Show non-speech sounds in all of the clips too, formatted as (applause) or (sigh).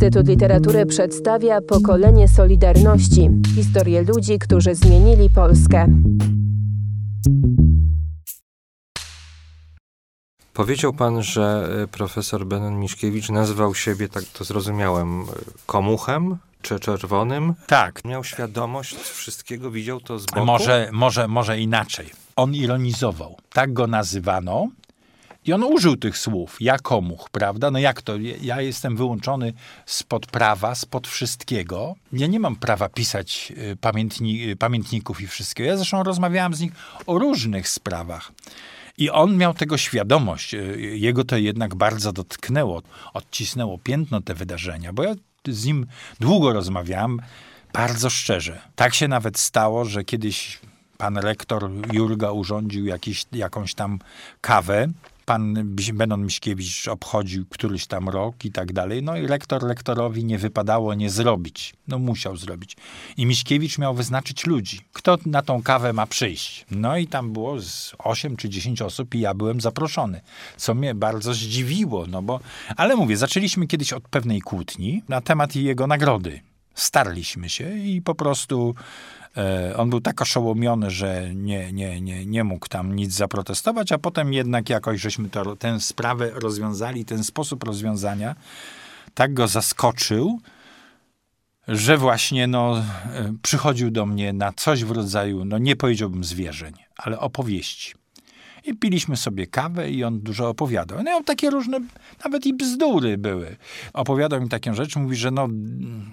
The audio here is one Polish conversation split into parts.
Instytut Literatury przedstawia pokolenie Solidarności historię ludzi, którzy zmienili Polskę. Powiedział pan, że e, profesor Benon Miszkiewicz nazywał siebie, tak to zrozumiałem, e, komuchem czy czerwonym. Tak. Miał świadomość wszystkiego, widział to z boku. Może, może, może inaczej. On ironizował. Tak go nazywano. I on użył tych słów, ja komuch, prawda? No jak to? Ja jestem wyłączony spod prawa, spod wszystkiego. Ja nie mam prawa pisać y, pamiętni, y, pamiętników i wszystkiego. Ja zresztą rozmawiałem z nim o różnych sprawach. I on miał tego świadomość. Y, jego to jednak bardzo dotknęło, odcisnęło piętno te wydarzenia, bo ja z nim długo rozmawiałem, bardzo szczerze. Tak się nawet stało, że kiedyś pan rektor Jurga urządził jakiś, jakąś tam kawę pan Benon Miśkiewicz obchodził któryś tam rok i tak dalej. No i rektor rektorowi nie wypadało nie zrobić. No musiał zrobić. I Miśkiewicz miał wyznaczyć ludzi. Kto na tą kawę ma przyjść? No i tam było z 8 czy 10 osób i ja byłem zaproszony. Co mnie bardzo zdziwiło, no bo... Ale mówię, zaczęliśmy kiedyś od pewnej kłótni na temat jego nagrody. Starliśmy się i po prostu on był tak oszołomiony, że nie, nie, nie, nie mógł tam nic zaprotestować, a potem jednak jakoś żeśmy to, tę sprawę rozwiązali, ten sposób rozwiązania tak go zaskoczył, że właśnie no, e, przychodził do mnie na coś w rodzaju, no nie powiedziałbym zwierzeń, ale opowieści. I piliśmy sobie kawę i on dużo opowiadał. No takie różne, nawet i bzdury były. Opowiadał mi taką rzecz, mówi, że no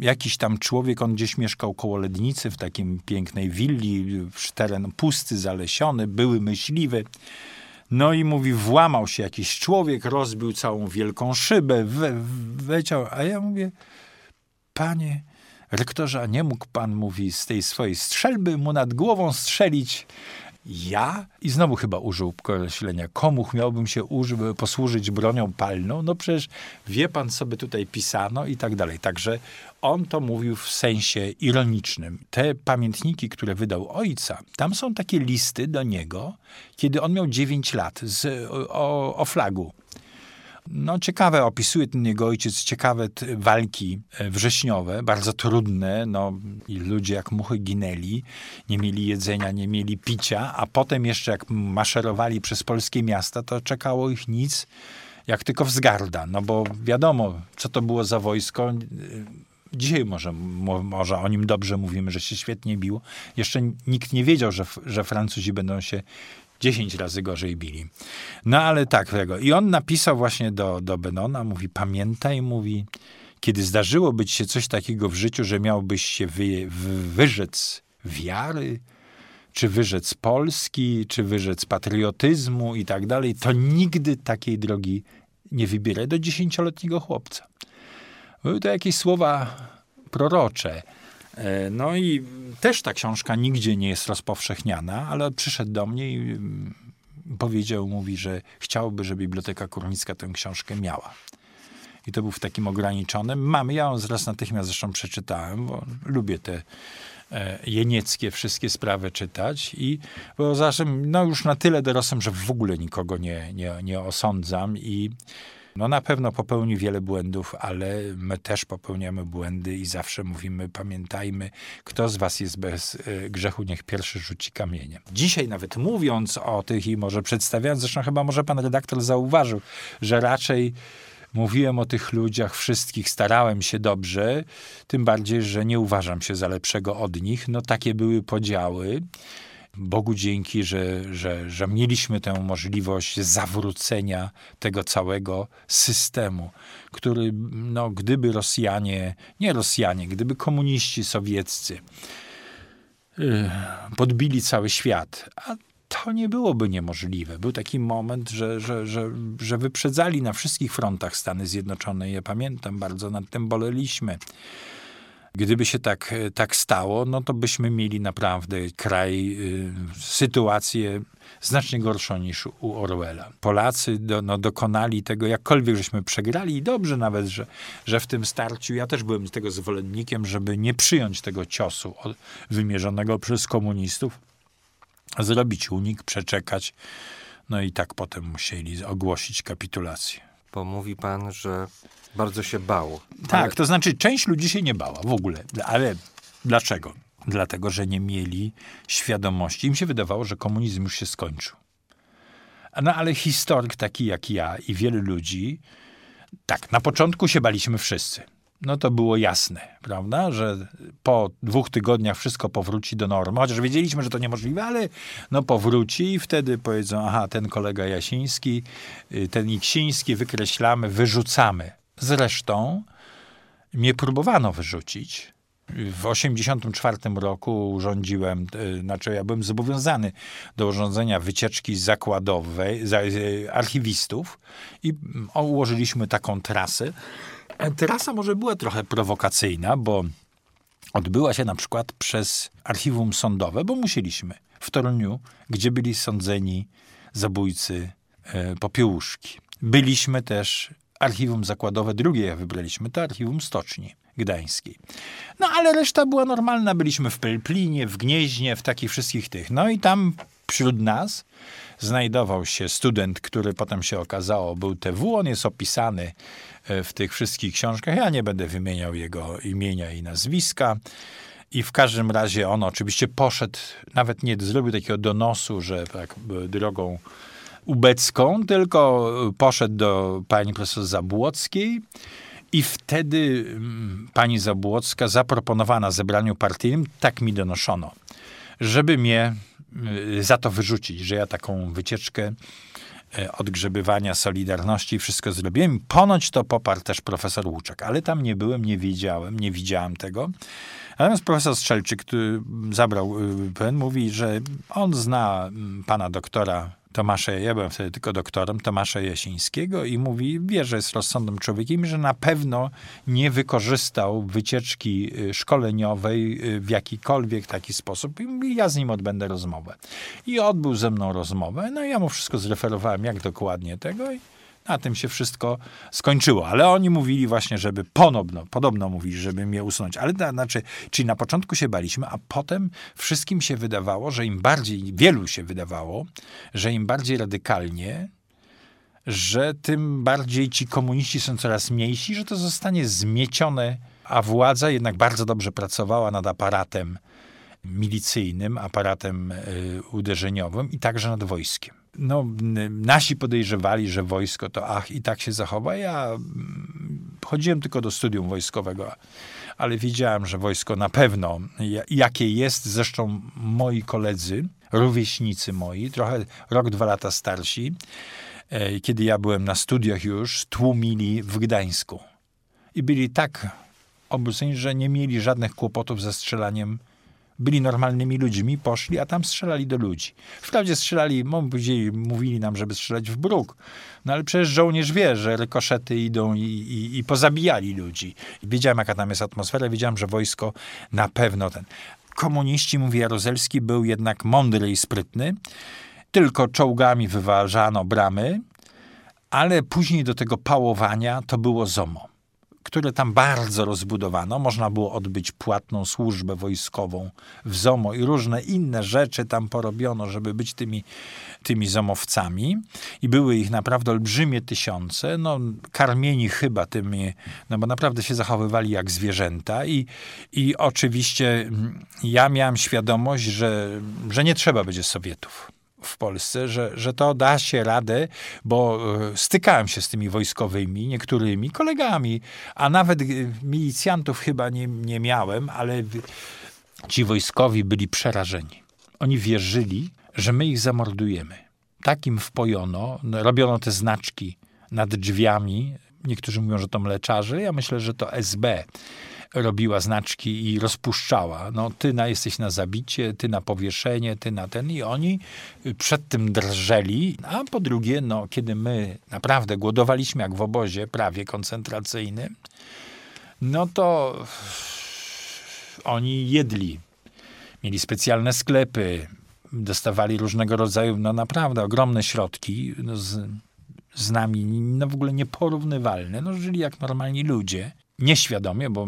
jakiś tam człowiek, on gdzieś mieszkał koło Lednicy w takim pięknej willi, teren pusty, zalesiony, były myśliwy. No i mówi, włamał się jakiś człowiek, rozbił całą wielką szybę, we, weciał, a ja mówię, panie rektorze, a nie mógł pan, mówi, z tej swojej strzelby mu nad głową strzelić ja? I znowu chyba użył określenia. Komuch miałbym się uży, posłużyć bronią palną? No przecież wie pan sobie tutaj pisano i tak dalej. Także on to mówił w sensie ironicznym. Te pamiętniki, które wydał ojca, tam są takie listy do niego, kiedy on miał 9 lat z, o, o flagu. No ciekawe, opisuje ten jego ojciec ciekawe walki e, wrześniowe, bardzo trudne, no i ludzie jak muchy ginęli, nie mieli jedzenia, nie mieli picia, a potem jeszcze jak maszerowali przez polskie miasta, to czekało ich nic, jak tylko wzgarda, no bo wiadomo, co to było za wojsko, e, Dzisiaj może, może o nim dobrze mówimy, że się świetnie bił. Jeszcze nikt nie wiedział, że, że Francuzi będą się 10 razy gorzej bili. No ale tak, tego. I on napisał właśnie do, do Benona, mówi, pamiętaj, mówi, kiedy zdarzyło być się coś takiego w życiu, że miałbyś się wy, wyrzec wiary, czy wyrzec Polski, czy wyrzec patriotyzmu i tak dalej, to nigdy takiej drogi nie wybieraj do dziesięcioletniego chłopca. Były to jakieś słowa prorocze. E, no i też ta książka nigdzie nie jest rozpowszechniana, ale przyszedł do mnie i mm, powiedział, mówi, że chciałby, że Biblioteka Kurnicka tę książkę miała. I to był w takim ograniczonym. Mamy, ja ją zaraz natychmiast zresztą przeczytałem, bo lubię te e, jenieckie wszystkie sprawy czytać i bo zarazem, no już na tyle dorosłem, że w ogóle nikogo nie, nie, nie osądzam i no na pewno popełni wiele błędów, ale my też popełniamy błędy i zawsze mówimy, pamiętajmy, kto z was jest bez y, grzechu, niech pierwszy rzuci kamieniem. Dzisiaj nawet mówiąc o tych i może przedstawiając, zresztą chyba może pan redaktor zauważył, że raczej mówiłem o tych ludziach wszystkich, starałem się dobrze, tym bardziej, że nie uważam się za lepszego od nich. No takie były podziały. Bogu dzięki, że, że, że mieliśmy tę możliwość zawrócenia tego całego systemu, który, no, gdyby Rosjanie, nie Rosjanie, gdyby komuniści sowieccy yy, podbili cały świat, a to nie byłoby niemożliwe. Był taki moment, że, że, że, że wyprzedzali na wszystkich frontach Stany Zjednoczone. Ja pamiętam, bardzo nad tym boleliśmy. Gdyby się tak, tak stało, no to byśmy mieli naprawdę kraj, y, sytuację znacznie gorszą niż u Orwella. Polacy do, no, dokonali tego, jakkolwiek żeśmy przegrali i dobrze nawet, że, że w tym starciu, ja też byłem tego zwolennikiem, żeby nie przyjąć tego ciosu wymierzonego przez komunistów, zrobić unik, przeczekać, no i tak potem musieli ogłosić kapitulację. Bo mówi pan, że bardzo się bał. Tak, to znaczy część ludzi się nie bała w ogóle. Ale dlaczego? Dlatego, że nie mieli świadomości. Im się wydawało, że komunizm już się skończył. No ale historyk taki jak ja i wielu ludzi, tak, na początku się baliśmy wszyscy. No to było jasne, prawda, że po dwóch tygodniach wszystko powróci do normy, chociaż wiedzieliśmy, że to niemożliwe, ale no powróci i wtedy powiedzą, aha, ten kolega Jasiński, y, ten Iksiński, wykreślamy, wyrzucamy. Zresztą mnie próbowano wyrzucić. W 1984 roku urządziłem, y, znaczy ja byłem zobowiązany do urządzenia wycieczki zakładowej, za, y, archiwistów i mm, ułożyliśmy taką trasę. Trasa może była trochę prowokacyjna, bo odbyła się na przykład przez archiwum sądowe, bo musieliśmy w Toruniu, gdzie byli sądzeni zabójcy e, Popiełuszki. Byliśmy też archiwum zakładowe, drugie jak wybraliśmy, to archiwum Stoczni Gdańskiej. No ale reszta była normalna, byliśmy w Pelplinie, w Gnieźnie, w takich wszystkich tych. No i tam wśród nas znajdował się student, który potem się okazało był TW, on jest opisany e, w tych wszystkich książkach. Ja nie będę wymieniał jego imienia i nazwiska. I w każdym razie on oczywiście poszedł, nawet nie zrobił takiego donosu, że tak e, drogą ubecką, tylko e, poszedł do pani profesor Zabłockiej i wtedy mm, pani Zabłocka zaproponowała na zebraniu partyjnym, tak mi donoszono, żeby mnie za to wyrzucić, że ja taką wycieczkę e, odgrzebywania Solidarności wszystko zrobiłem. Ponoć to poparł też profesor Łuczek, ale tam nie byłem, nie wiedziałem, nie widziałem tego. Natomiast profesor Strzelczyk, który zabrał y, mówi, że on zna mm, pana doktora Tomasza, ja byłem wtedy tylko doktorem, Tomasza Jasińskiego i mówi, wie, że jest rozsądnym człowiekiem że na pewno nie wykorzystał wycieczki y, szkoleniowej y, w jakikolwiek taki sposób. I mówi, ja z nim odbędę rozmowę. I odbył ze mną rozmowę, no i ja mu wszystko zreferowałem, jak dokładnie tego. I na tym się wszystko skończyło. Ale oni mówili właśnie, żeby ponowno, podobno mówili, żeby mnie usunąć. Ale na, znaczy, czyli na początku się baliśmy, a potem wszystkim się wydawało, że im bardziej, wielu się wydawało, że im bardziej radykalnie, że tym bardziej ci komuniści są coraz mniejsi, że to zostanie zmiecione, a władza jednak bardzo dobrze pracowała nad aparatem milicyjnym, aparatem y, uderzeniowym i także nad wojskiem. No, nasi podejrzewali, że wojsko to ach i tak się zachowa. Ja mm, chodziłem tylko do studium wojskowego, ale wiedziałem, że wojsko na pewno ja- jakie jest. Zresztą moi koledzy, rówieśnicy moi, trochę rok, dwa lata starsi, e, kiedy ja byłem na studiach już, tłumili w Gdańsku. I byli tak obudzeni, że nie mieli żadnych kłopotów ze strzelaniem byli normalnymi ludźmi, poszli, a tam strzelali do ludzi. Wprawdzie strzelali, mówili, nam, żeby strzelać w bruk, no ale przecież żołnierz wie, że rykoszety idą i, i, i pozabijali ludzi. Wiedziałem, jaka tam jest atmosfera, wiedziałem, że wojsko na pewno ten. Komuniści, mówi Jaruzelski, był jednak mądry i sprytny. Tylko czołgami wyważano bramy, ale później do tego pałowania to było ZOMO, które tam bardzo rozbudowano. Można było odbyć płatną służbę wojskową w ZOMO i różne inne rzeczy tam porobiono, żeby być tymi, tymi zomowcami. I były ich naprawdę olbrzymie tysiące. No, karmieni chyba tymi, no bo naprawdę się zachowywali jak zwierzęta. I, i oczywiście mm, ja miałem świadomość, że, że nie trzeba będzie Sowietów w Polsce, że, że to da się radę, bo e, stykałem się z tymi wojskowymi, niektórymi kolegami, a nawet e, milicjantów chyba nie, nie miałem, ale ci wojskowi byli przerażeni. Oni wierzyli, że my ich zamordujemy. Tak im wpojono, no, robiono te znaczki nad drzwiami. Niektórzy mówią, że to mleczarze, ja myślę, że to SB robiła znaczki i rozpuszczała. No, ty na, jesteś na zabicie, ty na powieszenie, ty na ten. I oni przed tym drżeli. A po drugie, no, kiedy my naprawdę głodowaliśmy jak w obozie prawie koncentracyjnym, no to oni jedli. Mieli specjalne sklepy, dostawali różnego rodzaju, no naprawdę ogromne środki no, z, z nami, no w ogóle nieporównywalne. No, żyli jak normalni ludzie. Nieświadomie, bo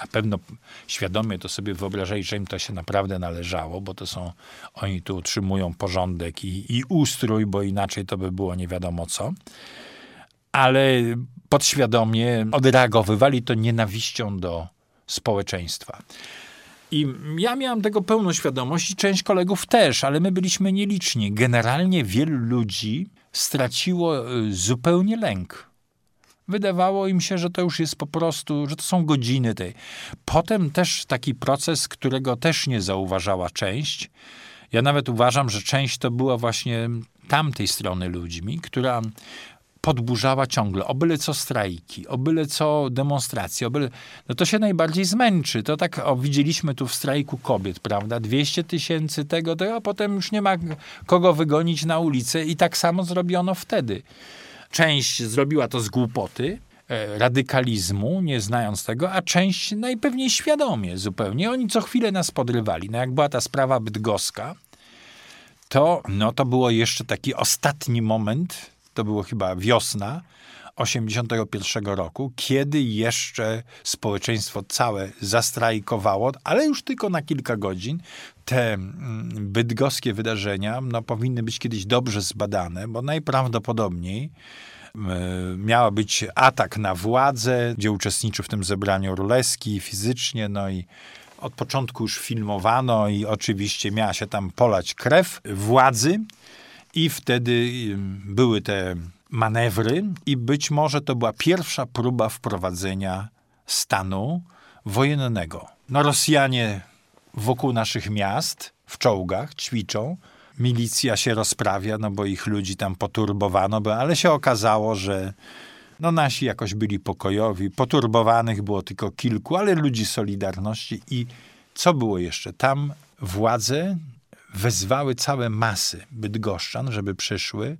na pewno świadomie to sobie wyobrażali, że im to się naprawdę należało, bo to są, oni tu utrzymują porządek i, i ustrój, bo inaczej to by było nie wiadomo co. ale podświadomie odreagowywali to nienawiścią do społeczeństwa. I ja miałam tego pełną świadomość i część kolegów też, ale my byliśmy nieliczni. Generalnie wielu ludzi straciło y, zupełnie lęk. Wydawało im się, że to już jest po prostu, że to są godziny tej. Potem też taki proces, którego też nie zauważała część. Ja nawet uważam, że część to była właśnie tamtej strony ludźmi, która podburzała ciągle, o byle co strajki, o byle co demonstracje, o byle... no to się najbardziej zmęczy. To tak o, widzieliśmy tu w strajku kobiet, prawda? 200 tysięcy tego, tego, a potem już nie ma kogo wygonić na ulicę i tak samo zrobiono wtedy. Część zrobiła to z głupoty, e, radykalizmu, nie znając tego, a część najpewniej świadomie zupełnie. Oni co chwilę nas podrywali. No jak była ta sprawa bydgoska, to, no, to było jeszcze taki ostatni moment, to było chyba wiosna 81 roku, kiedy jeszcze społeczeństwo całe zastrajkowało, ale już tylko na kilka godzin. Te mm, bydgoskie wydarzenia no, powinny być kiedyś dobrze zbadane, bo najprawdopodobniej miała być atak na władzę, gdzie uczestniczył w tym zebraniu Ruleski fizycznie, no i od początku już filmowano i oczywiście miała się tam polać krew władzy i wtedy były te manewry i być może to była pierwsza próba wprowadzenia stanu wojennego. No Rosjanie wokół naszych miast w czołgach ćwiczą, milicja się rozprawia, no bo ich ludzi tam poturbowano, ale się okazało, że no nasi jakoś byli pokojowi, poturbowanych było tylko kilku, ale ludzi Solidarności i co było jeszcze? Tam władze wezwały całe masy bydgoszczan, żeby przyszły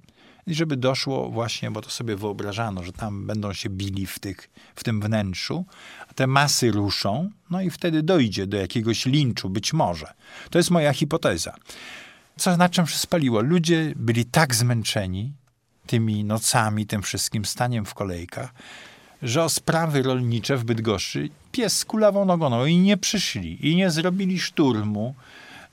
i żeby doszło właśnie, bo to sobie wyobrażano, że tam będą się bili w, tych, w tym wnętrzu, a te masy ruszą, no i wtedy dojdzie do jakiegoś linczu, być może. To jest moja hipoteza. Co na czym się spaliło? Ludzie byli tak zmęczeni tymi nocami, tym wszystkim staniem w kolejkach, że o sprawy rolnicze w Bydgoszczy pies kulawą nogą no i nie przyszli i nie zrobili szturmu,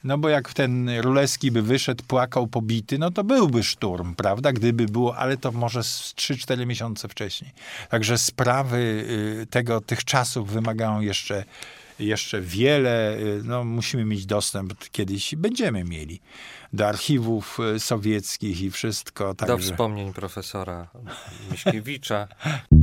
no bo jak ten Ruleski by wyszedł, płakał, pobity, no to byłby szturm, prawda? Gdyby było, ale to może z 3-4 miesiące wcześniej. Także sprawy y, tego, tych czasów wymagają jeszcze, jeszcze wiele. Y, no, musimy mieć dostęp, kiedyś będziemy mieli, do archiwów y, sowieckich i wszystko. Także... Do wspomnień profesora Miśkiewicza. (laughs)